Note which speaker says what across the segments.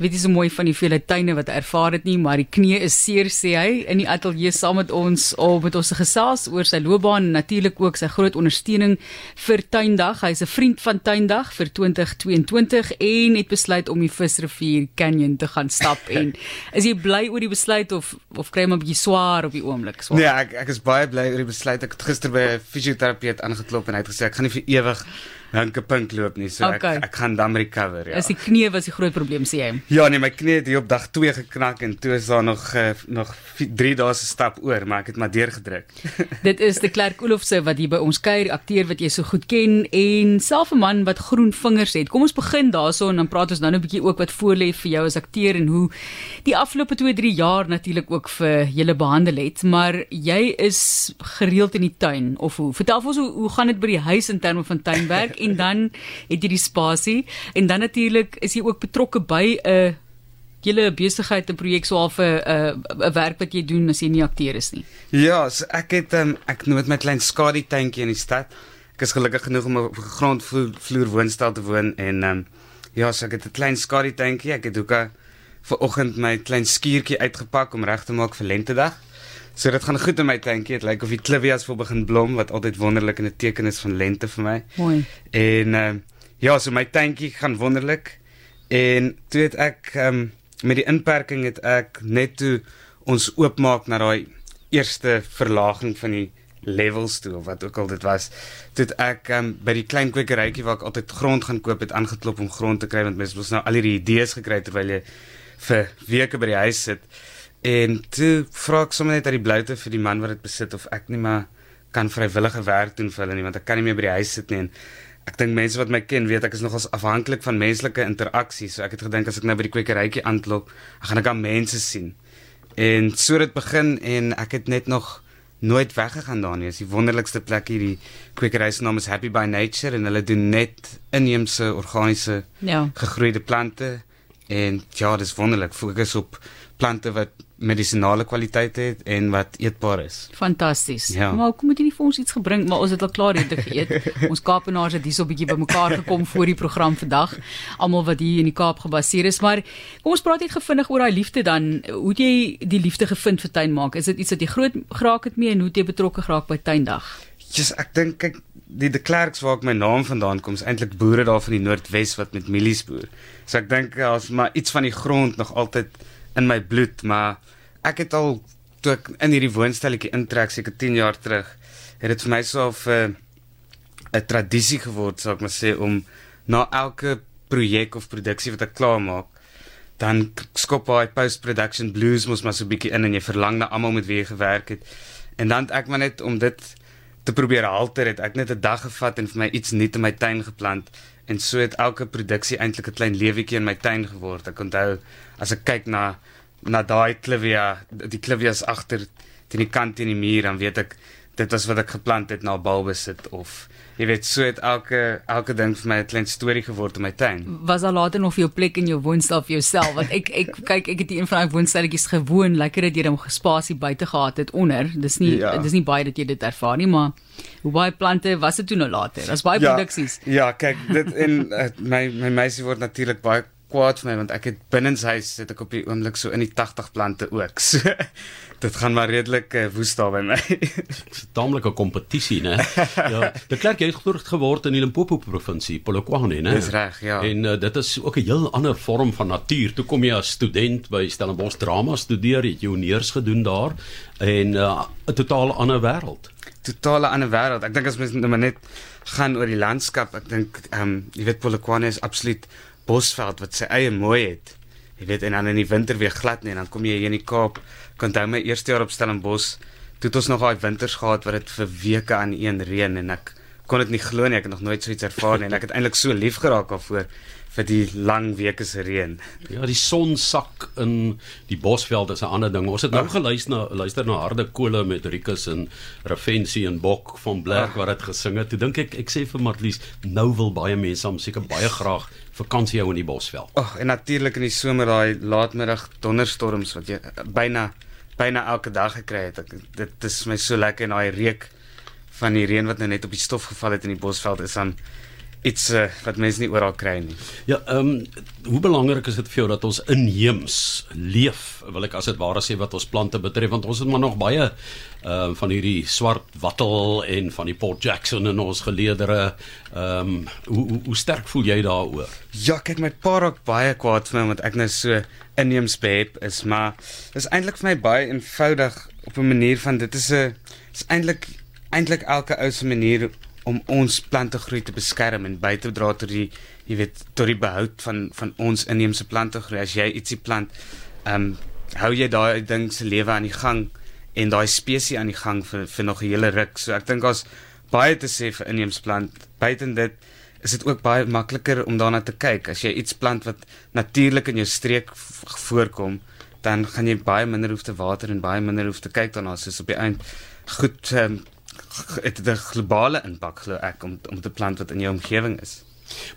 Speaker 1: weet jy so mooi van die vele tuine wat ervaar dit nie, maar die knie is seer sê hy in die ateljee saam met ons om met ons gesels oor sy loopbaan en natuurlik ook sy groot ondersteuning vir Tuindag. Hy's 'n vriend van Tuindag vir 2022 en het besluit om die Visrivier Canyon te gaan stap en is jy bly oor die besluit of of kry jy 'n bietjie swaar op die oomblik?
Speaker 2: Swaar? Nee, ek ek is baie bly oor die besluit. Ek het gister by 'n fisioterapeut aangeklop en hy het gesê ek gaan nie vir ewig Hanke pink loop nie, so okay. ek ek gaan dan recover, ja.
Speaker 1: Is die knie was die groot probleem sê jy?
Speaker 2: Ja, nee, my knie het hier op dag 2 geknak en toe is daar nog uh, nog 3 dae se stap oor, maar ek het maar deurgedruk.
Speaker 1: Dit is die Klerk Olofse wat hier by ons kuier, akteur wat jy so goed ken en self 'n man wat groen vingers het. Kom ons begin daaroor en dan praat ons nou 'n bietjie ook wat voorlê vir jou as akteur en hoe die afgelope 2-3 jaar natuurlik ook vir julle behandel het, maar jy is gereeld in die tuin of hoe? Vertel ons hoe hoe gaan dit by die huis in terme van tuinwerk? En dan het jy die spasie en dan natuurlik is jy ook betrokke by 'n julle besigheid en projek so half 'n 'n werk wat jy doen as jy nie akteur is nie.
Speaker 2: Ja, so ek het um, ek noem dit my klein skadu tuintjie in die stad. Ek is gelukkig genoeg om 'n grondvloer woonstel te woon en um, ja, so ek het 'n klein skadu tuintjie. Ek het ook 'n vir oggend my klein skuurtjie uitgepak om reg te maak vir lentedag. So dit gaan goed in my tuintjie. Dit lyk of die clivias wil begin blom wat altyd wonderlik en 'n teken is van lente vir my.
Speaker 1: Mooi.
Speaker 2: En uh, ja, so my tuintjie gaan wonderlik. En toe het ek um, met die inperking het ek net toe ons oopmaak na daai eerste verlaging van die levels toe of wat ook al dit was. Toe het ek um, by die klein kwekerytjie waar ek altyd grond gaan koop het aangeklop om grond te kry want mense wil nou al hierdie idees gekry terwyl jy vir weke by die huis sit. En toe vra ek sommer net uit die bloute vir die man wat dit besit of ek nie maar kan vrywillige werk doen vir hulle nie want ek kan nie meer by die huis sit nie. En ek dink mense wat my ken weet ek is nogals afhanklik van menslike interaksie. So ek het gedink as ek nou by die kwekerytjie aanklop gaan ek aan mense sien. En so het dit begin en ek het net nog nooit weggegaan daar nie. Is die wonderlikste plek hier. Die kwekery se naam is Happy by Nature en hulle doen net inheemse organiese ja. gegroeide plante. En ja dis wonderlik. Fokus op plante wat medisinale kwaliteit het en wat eetbaar is.
Speaker 1: Fantasties. Ja. Maar kom moet jy nie vir ons iets gebring, maar ons het al klaar ete geëet. ons Kaapenaars het hierso 'n bietjie bymekaar gekom voor die program vandag. Almal wat hier in die Kaap gebaseer is, maar kom ons praat net gevindig oor daai liefde dan. Hoe het jy die liefde gevind vir tuinmaak? Is dit iets wat jy groot geraak het mee en hoe het jy betrokke geraak by tuindag?
Speaker 2: Yes, ek dink kyk die de Klerks waar ek my naam vandaan kom, is eintlik boere daar van die Noordwes wat met mielies boer. So ek dink as maar iets van die grond nog altyd in my bloed, maar ek het al toe ek in hierdie woonstelletjie intrek seker 10 jaar terug, het dit vir my so 'n 'n tradisie geword, sou ek maar sê om na elke projek of produksie wat ek klaar maak, dan skop hy post-production blues mos maar so 'n bietjie in en jy verlang na almal met wie jy gewerk het. En dan ek maar net om dit te probeer halter het ek net 'n dag gevat en vir my iets nuut in my tuin geplant en so het elke produksie eintlik 'n klein lewetjie in my tuin geword. Ek onthou as ek kyk na na daai klivia, die klivias agter teen die kant teen die muur, dan weet ek dit was wat ek geplant het na bulbe sit of jy weet so het elke elke ding vir my 'n klein storie geword in my tuin.
Speaker 1: Was daar later nog vir jou plek in jou woonstel vir jouself? Want ek ek kyk ek het een van daai woonstelletjies gewoon, lekker dat jy hom gespasie buite gehad het onder. Dis nie ja. dis nie baie dat jy dit ervaar nie, maar hoe baie plante was dit toe nou later? Daar's baie ja, produksies.
Speaker 2: Ja, kyk, dit en uh, my my meisie word natuurlik baie kwaad vir my want ek het binnenshuis sit ek op die oomblik so in die 80 plante ook. So dit gaan maar redelik uh, woes daar by my.
Speaker 3: Dit's 'n taamlike kompetisie, né? Ja, die klerk het groot geword in die Limpopo provinsie, Polokwane, né?
Speaker 2: Dis reg, ja.
Speaker 3: En uh, dit is ook 'n heel ander vorm van natuur. Toe kom jy as student by Stellenbosch drama studeer, het jou neers gedoen daar en 'n uh, totaal ander wêreld.
Speaker 2: Totale ander wêreld. Ek dink as mens nou net gaan oor die landskap, ek dink ehm um, jy weet Polokwane is absoluut bosveld wat sy eie mooi het. Jy weet en dan in die winter weer glad nie en dan kom jy hier in die Kaap. Kan onthou my eerste jaar op Stellenbosch, toe het ons nog daai winters gehad wat dit vir weke aan een reën en ek kon dit nie glo nie. Ek het nog nooit so iets ervaar nie en ek het eintlik so lief geraak daarvoor vir die lang weke se reën.
Speaker 3: Ja, die son sak in die bosveld is 'n ander ding. Ons het nou geluister na luister na Harde Kole met Rikus en Ravensie en Bok van Blerk wat dit gesing het. Toe dink ek ek sê vir Marlies, nou wil baie mense hom seker baie graag vakansie hou in die bosveld.
Speaker 2: Ag, en natuurlik in die somer daai laatmiddag donderstorms wat jy byna byna elke dag gekry het. Ek, dit is my so lekker en daai reuk van die reën wat nou net op die stof geval het in die bosveld is dan iets uh, wat mense nie oral kry nie.
Speaker 3: Ja, ehm um, hoe belangrik is dit vir jou dat ons inheems leef, wil ek as dit ware sê wat ons plante betref want ons het maar nog baie ehm uh, van hierdie swart wattel en van die Port Jackson in ons geleedere. Ehm um, hoe, hoe hoe sterk voel jy daaroor?
Speaker 2: Ja, kyk my pa raak baie kwaad vir my omdat ek nou so inheems behep is, maar dis eintlik vir my baie eenvoudig op 'n manier van dit is 'n is eintlik eintlik elke ou se manier om ons plantegroei te beskerm en by te dra tot die jy weet tot die behoud van van ons inheemse plantegroei. As jy ietsie plant ehm um, hou jy daai ding se lewe aan die gang en daai spesies aan die gang vir vir nog 'n hele ruk. So ek dink as baie te sê vir inheemse plant. Buiten dit is dit ook baie makliker om daarna te kyk. As jy iets plant wat natuurlik in jou streek voorkom dan gaan jy baie minder hoef te water en baie minder hoef te kyk daarna. Soos op die eind goed um, het 'n globale impak glo ek om om te plant wat in jou omgewing is.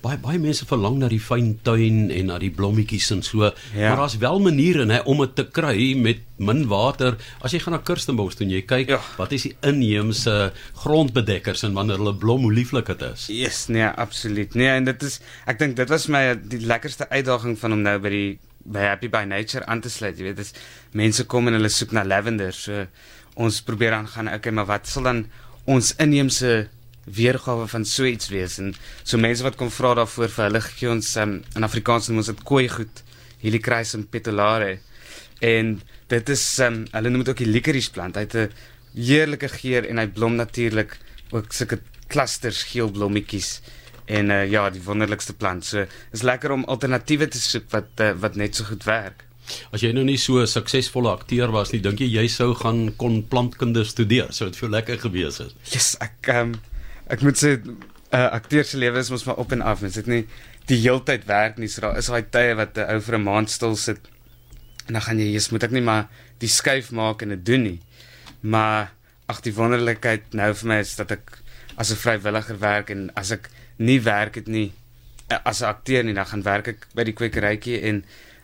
Speaker 3: Baie baie mense verlang na die fyn tuin en na die blommetjies en so, ja. maar daar's wel maniere nê om dit te kry met min water. As jy gaan na Kirstenbosch toe en jy kyk, ja. wat is die inheemse grondbedekkers en wanneer hulle blom, hoe lieflik dit is.
Speaker 2: Yes, nee, absoluut. Nee, en dit is ek dink dit was my die lekkerste uitdaging van om nou by die by Happy by Nature aan te sluit. Jy weet, dis mense kom en hulle soek na lavender. So ons probeer aan gaan okay maar wat sal dan ons inheemse weergawe van so iets wees? En so mense wat kom vra daarvoor vir hulle gee ons um, in Afrikaans noem ons dit kooi goed helichrysum petulare en dit is um, hulle noem dit ook die licorice plant. Hy het 'n heerlike geur en hy blom natuurlik ook sulke klusters geel blommetjies. En uh, ja die wonderlikste plant. So is lekker om alternatiewe te soek wat uh, wat net so goed werk
Speaker 3: As jy nou nie so 'n suksesvolle akteur was nie, dink jy jy sou gaan kon plantkunde studeer? Sou dit vir jou lekker gewees het?
Speaker 2: Yes, ek um, ek moet sê 'n uh, akteur se lewe is mos maar op en af, mens dit nie die heeltyd werk nie. So daar is daai tye wat 'n ou vir 'n maand stil sit en dan gaan jy, jy's moet ek nie maar die skuif maak en dit doen nie. Maar ag die wonderlikheid nou vir my is dat ek as 'n vrywilliger werk en as ek nie werk het nie eh, as 'n akteur nie, dan gaan werk ek by die kwekerytjie en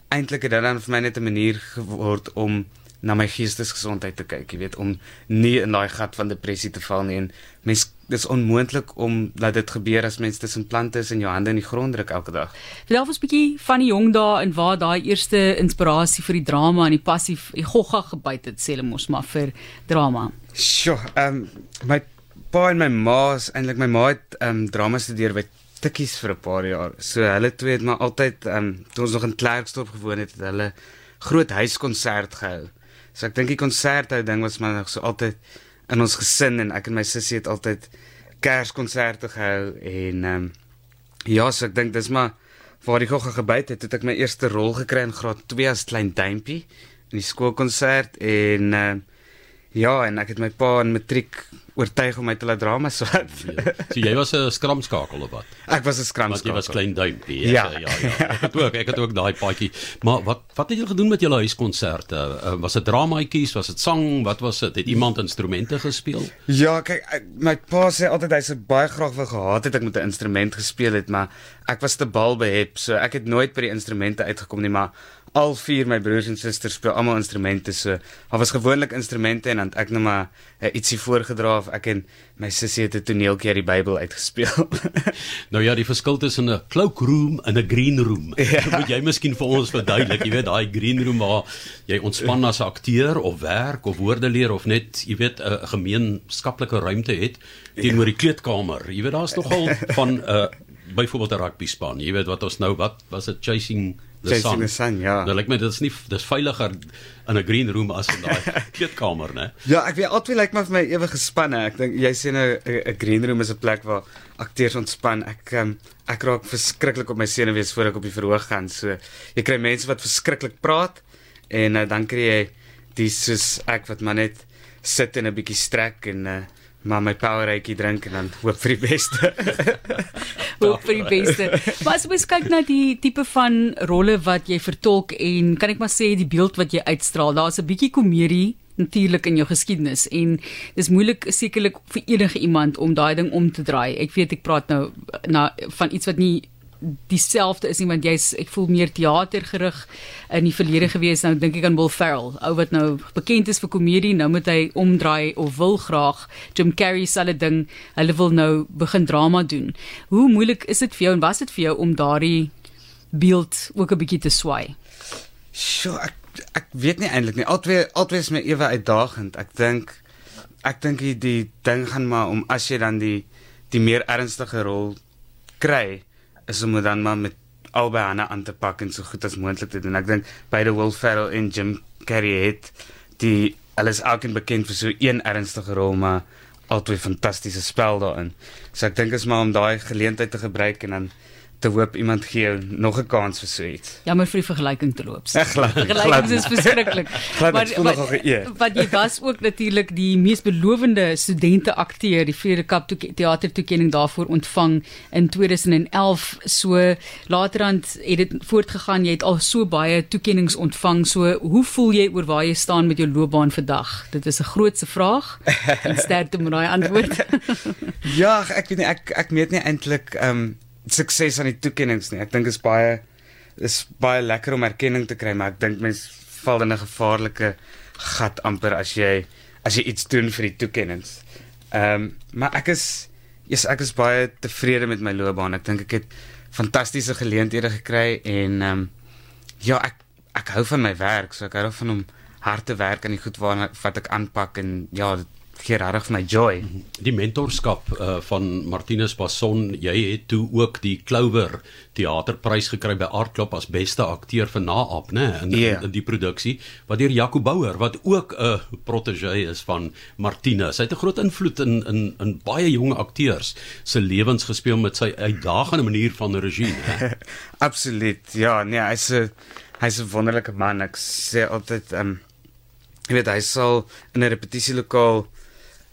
Speaker 2: eintlik het dit dan vir my net 'n manier geword om na my geestesgesondheid te kyk, jy weet, om nie in daai gat van depressie te val nie en mens dis onmoontlik om dat dit gebeur as mens tussen plante is en jou hande in die grond druk elke dag.
Speaker 1: Vertel ons 'n bietjie van die jong dae en waar daai eerste inspirasie vir die drama en die passie die gogga gebyt het, sê hulle mos maar vir drama.
Speaker 2: Sjoe, ehm um, my pa en my ma is eintlik my ma het ehm um, drama studeer by tikkies vir 'n paar jaar. So hulle twee het maar altyd ehm um, toe ons nog in Klerksdorp gewoon het, het hulle groot huiskonsert gehou. So ek dink die konserthou ding was maar nog so altyd in ons gesin en ek en my sussie het altyd Kerskonserte gehou en ehm um, ja, so ek dink dis maar waar die gogga gebyt het, het ek my eerste rol gekry in graad 2 as klein duimpie in die skoolkonsert en ehm uh, Ja, en ek het my pa in matriek oortuig om my te laat drama swat.
Speaker 3: Ja. So jy was 'n skramskakel of wat?
Speaker 2: Ek was 'n skramskakel.
Speaker 3: Jy was klein duimpie. Ja. ja, ja. Ek het ook ek het ook daai paadjie. Maar wat wat het jy gedoen met julle huiskonserte? Uh, was dit dramaatjies, was dit sang, wat was dit? Het iemand instrumente gespeel?
Speaker 2: Ja, kyk, ek, my pa sê altyd hy sou baie graag wou gehad het ek met 'n instrument gespeel het, maar ek was te bal behep, so ek het nooit by die instrumente uitgekom nie, maar al vier my broers en susters speel almal instrumente so. Daar was gewoonlik instrumente en dan ek net maar uh, ietsie voorgedra of ek en my sussie het 'n toneeltjie uit die Bybel uitgespeel.
Speaker 3: nou ja, die verskil tussen 'n cloakroom en 'n green room. Ja. Moet jy miskien vir ons verduidelik, jy weet daai green room waar jy ontspan as akteur of werk of woorde leer of net, jy weet 'n gemeenskaplike ruimte het teenoor die kleedkamer. Jy weet daar's nogal van 'n uh, byvoorbeeld 'n rugby span. Jy weet wat ons nou wat was dit chasing
Speaker 2: the sun. The sun ja.
Speaker 3: Nou lyk my dit is nie dis veiliger in 'n green room as in daai kleedkamer, né?
Speaker 2: Ja, ek weet altyd lyk my vir my ewe gespanne. Ek dink jy sien 'n 'n green room is 'n plek waar akteurs ontspan. Ek um, ek raak verskriklik op my senuwees voor ek op die verhoog gaan. So jy kry mense wat verskriklik praat en uh, dan kry jy dis soos ek wat maar net sit en 'n bietjie strek en uh, maar my powerheidjie drink en dan hoop vir die beste.
Speaker 1: hoop vir die beste. Maar as jy kyk na die tipe van rolle wat jy vertolk en kan ek maar sê die beeld wat jy uitstraal, daar's 'n bietjie komedie natuurlik in jou geskiedenis en dis moeilik sekerlik vir enige iemand om daai ding om te draai. Ek weet ek praat nou na van iets wat nie dieselfde is nie want jy's ek voel meer teater gerig in die verlede gewees. Nou dink ek aan Will Ferrell ou wat nou bekend is vir komedie nou moet hy omdraai of wil graag. Jim Carrey selfe ding. Hulle wil nou begin drama doen. Hoe moeilik is dit vir jou en was dit vir jou om daardie beeld ook 'n bietjie te swai
Speaker 2: Sjoe, ek ek weet nie eintlik nie. Altwee altwee is my ewe uitdagend. Ek dink ek dink die ding gaan maar om as jy dan die die meer ernstige rol kry is om dit dan maar met albei hande aan te pak en so goed as moontlik te doen. Ek dink beide Will Ferrell en Jim Carrey het die alles alkeen bekend vir so een ernstige rol maar albei fantastiese spel daarin. So ek dink is maar om daai geleentheid te gebruik en dan te hoop iemand gee jou nog 'n kans vir so iets.
Speaker 1: Jammer vir die vergelyking te loop. Vergelykings is verskriklik.
Speaker 2: Voel nogal geëer.
Speaker 1: wat jy was ook natuurlik die mees belowende studente akteur, die Vrede Kap teater toekenning daarvoor ontvang in 2011. So laterand het dit voortgegaan. Jy het al so baie toekennings ontvang. So hoe voel jy oor waar jy staan met jou loopbaan vandag? Dit is 'n grootse vraag. En sterkte met daai antwoord.
Speaker 2: ja, ek weet nie ek ek meet nie eintlik ehm um, sukses aan die toekennings nie. Ek dink dit is baie is baie lekker om erkenning te kry, maar ek dink mens val in 'n gevaarlike gat amper as jy as jy iets doen vir die toekennings. Ehm um, maar ek is yes, ek is baie tevrede met my loopbaan. Ek dink ek het fantastiese geleenthede gekry en ehm um, ja, ek ek hou van my werk, so ek hou van om hard te werk aan die goed wat wat ek aanpak en ja, dit gee regtig vir my joy.
Speaker 3: Die mentorskap uh, van Martinus Passon, jy het toe ook die Clover teaterprys gekry by Club as beste akteur vir Naap, né, in, yeah. in, in die produksie wat deur Jaco Bouwer wat ook 'n uh, protege is van Martinus. Hy het 'n groot invloed in in in baie jong akteurs se lewens gespeel met sy uitdagende manier van regie?
Speaker 2: Absoluut. Ja, nee, hy's 'n hy's 'n wonderlike man. Ek sê altyd ehm um, jy weet hy sal in 'n repetisielokaal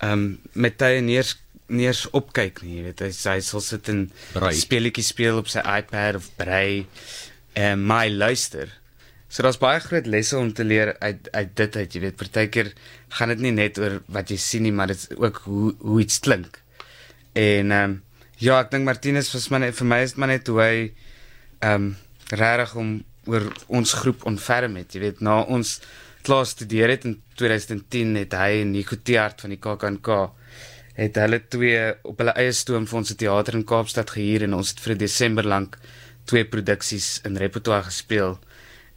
Speaker 2: ehm um, met hy neers neers opkyk nie, jy weet hy, hy sal sit en speletjies speel op sy iPad of brei en my luister. So daar's baie groot lesse om te leer uit uit dit uit, jy weet, partykeer gaan dit nie net oor wat jy sien nie, maar dit is ook hoe hoe iets klink. En ehm um, ja, ek dink Martinus was maar net vir my is maar net hoe hy ehm um, regtig om oor ons groep ontferm het, jy weet, na ons klaar studeer het in 2010 het hy en Nico Tiart van die KAKNK het hulle twee op hulle eie stoom vir ons teater in Kaapstad gehuur en ons het vir Desember lank twee produksies in repertoire gespeel.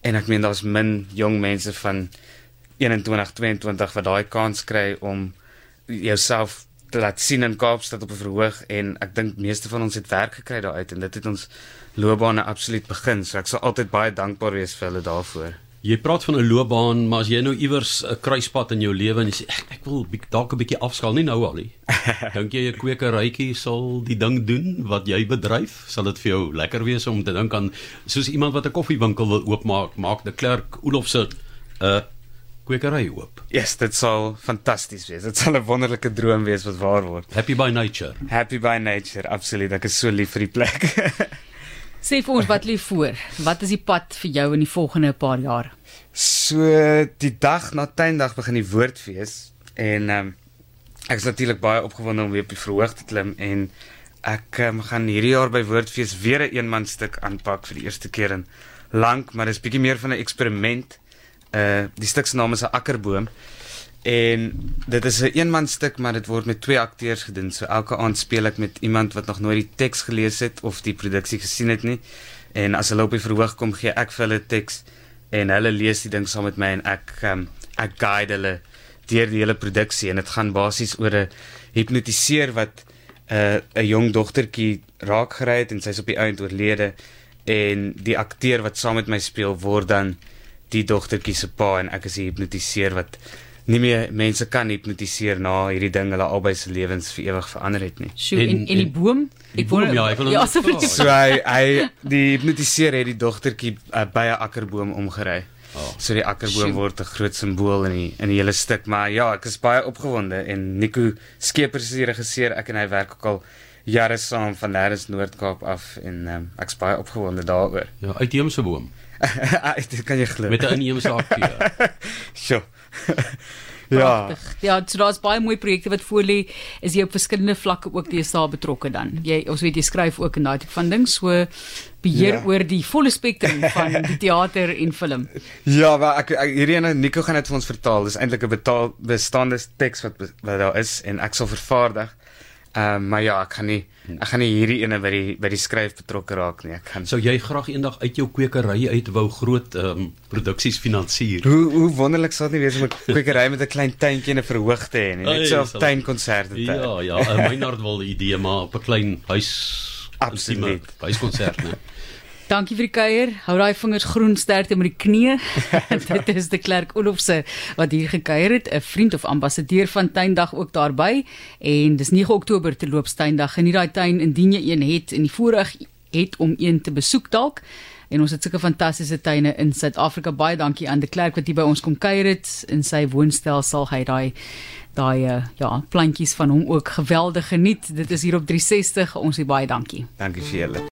Speaker 2: En ek meen daar's min jong mense van 21 22 wat daai kans kry om jouself te laat sien in Kaapstad op 'n verhoog en ek dink meeste van ons het werk gekry daaruit en dit het ons loopbane absoluut begin. So ek sal altyd baie dankbaar wees vir hulle daarvoor
Speaker 3: Jy praat van 'n loopbaan, maar as jy nou iewers 'n kruispunt in jou lewe en jy sê ek, ek wil dalk 'n bietjie afskaal, nie nou al nie. Dink jy 'n kwekerytjie sal die ding doen wat jy bedryf? Sal dit vir jou lekker wees om te dink aan soos iemand wat 'n koffiewinkel wil oopmaak, maak die klerk Olof se 'n uh, kwekery oop?
Speaker 2: Yes, dit sal fantasties wees. Dit sal 'n wonderlike droom wees wat waar word.
Speaker 3: Happy by nature.
Speaker 2: Happy by nature, absoluut. Ek is so lief vir die plek.
Speaker 1: Sê vir ons wat lê voor. Wat is die pad vir jou in die volgende paar jaar?
Speaker 2: So die dag na tuindag begin die woordfees en ehm um, ek is natuurlik baie opgewonde om weer op die verhoog te klim en ek um, gaan hierdie jaar by woordfees weer 'n een eenman stuk aanpak vir die eerste keer in lank, maar dis bietjie meer van 'n eksperiment. Uh die stuk se naam is 'n akkerboom. En dit is 'n een eenman stuk, maar dit word met twee akteurs gedoen. So elke aand speel ek met iemand wat nog nooit die teks gelees het of die produksie gesien het nie. En as hulle op die verhoog kom, gee ek vir hulle teks en hulle lees die ding saam met my en ek um, ek guide hulle deur die hele produksie en dit gaan basies oor 'n hipnotiseer wat 'n uh, 'n jong dogtertjie raak gery het en sy's op die einde oorlede en die akteur wat saam met my speel word dan die dogtertjie se pa en ek is die hipnotiseer wat nie meer mense kan hipnotiseer na hierdie ding hulle albei se lewens vir ewig verander het nie.
Speaker 1: Sjoe, en, en en die boom?
Speaker 3: Die boom, wil, ja, ek wil ja,
Speaker 2: so, so hy hy die hipnotiseer het die dogtertjie uh, by 'n akkerboom omgery. Oh. So die akkerboom Sjoe. word 'n groot simbool in die in die hele stuk, maar ja, ek is baie opgewonde en Nico Skeepers is die regisseur, ek en hy werk ook al jare saam van Nederlands Noord-Kaap af en um, ek's baie opgewonde daaroor.
Speaker 3: Ja, uitheemse boom.
Speaker 2: dit kan jy glo.
Speaker 3: Met 'n inheemse akteur.
Speaker 2: Sjoe.
Speaker 1: Ja, ja so daar's baie mooi projekte wat voor lê. Is jy op verskillende vlakke ook deesdae betrokke dan? Jy ons weet jy skryf ook in daai tipe van ding, so beheer ja. oor die volle spektrum van die teater en film.
Speaker 2: Ja, maar ek, ek hierdie ene Nico gaan dit vir ons vertaal. Dis eintlik 'n betaal bestaande teks wat wat daar is en ek sal vervaardig. Ehm um, maar ja, ek gaan nie ek gaan nie hierdie ene by die by die skryf betrokke raak nie. Ek gaan
Speaker 3: Sou jy graag eendag uit jou kwekery uit wou groot ehm um, produksies finansier?
Speaker 2: Hoe hoe wonderlik sou dit wees om 'n kwekery met 'n klein tuintjie en 'n verhoog te hê en net so 'n tuinkonsert te
Speaker 3: hê. Ja, ja, 'n Meinhard wil idee maar op 'n klein huis
Speaker 2: absoluut
Speaker 3: huiskonsert, né?
Speaker 1: Dankie vir die kuier. Hou daai vingers groen sterkte met die knie. Dit is die Klerk Olofse wat hier gekuier het, 'n vriend of ambassadeur van Tuindag ook daarby en dis 9 Oktober te loop Tuindag. Geniet daai tuin indien jy een het en die voorreg het om een te besoek dalk. En ons het sulke fantastiese tuine in Suid-Afrika. Baie dankie aan die Klerk wat hier by ons kom kuier het. In sy woonstel sal hy daai daai eh, ja, plantjies van hom ook geweldig geniet. Dit is hier op 360. Ons sê baie dankie.
Speaker 2: Dankie vir julle.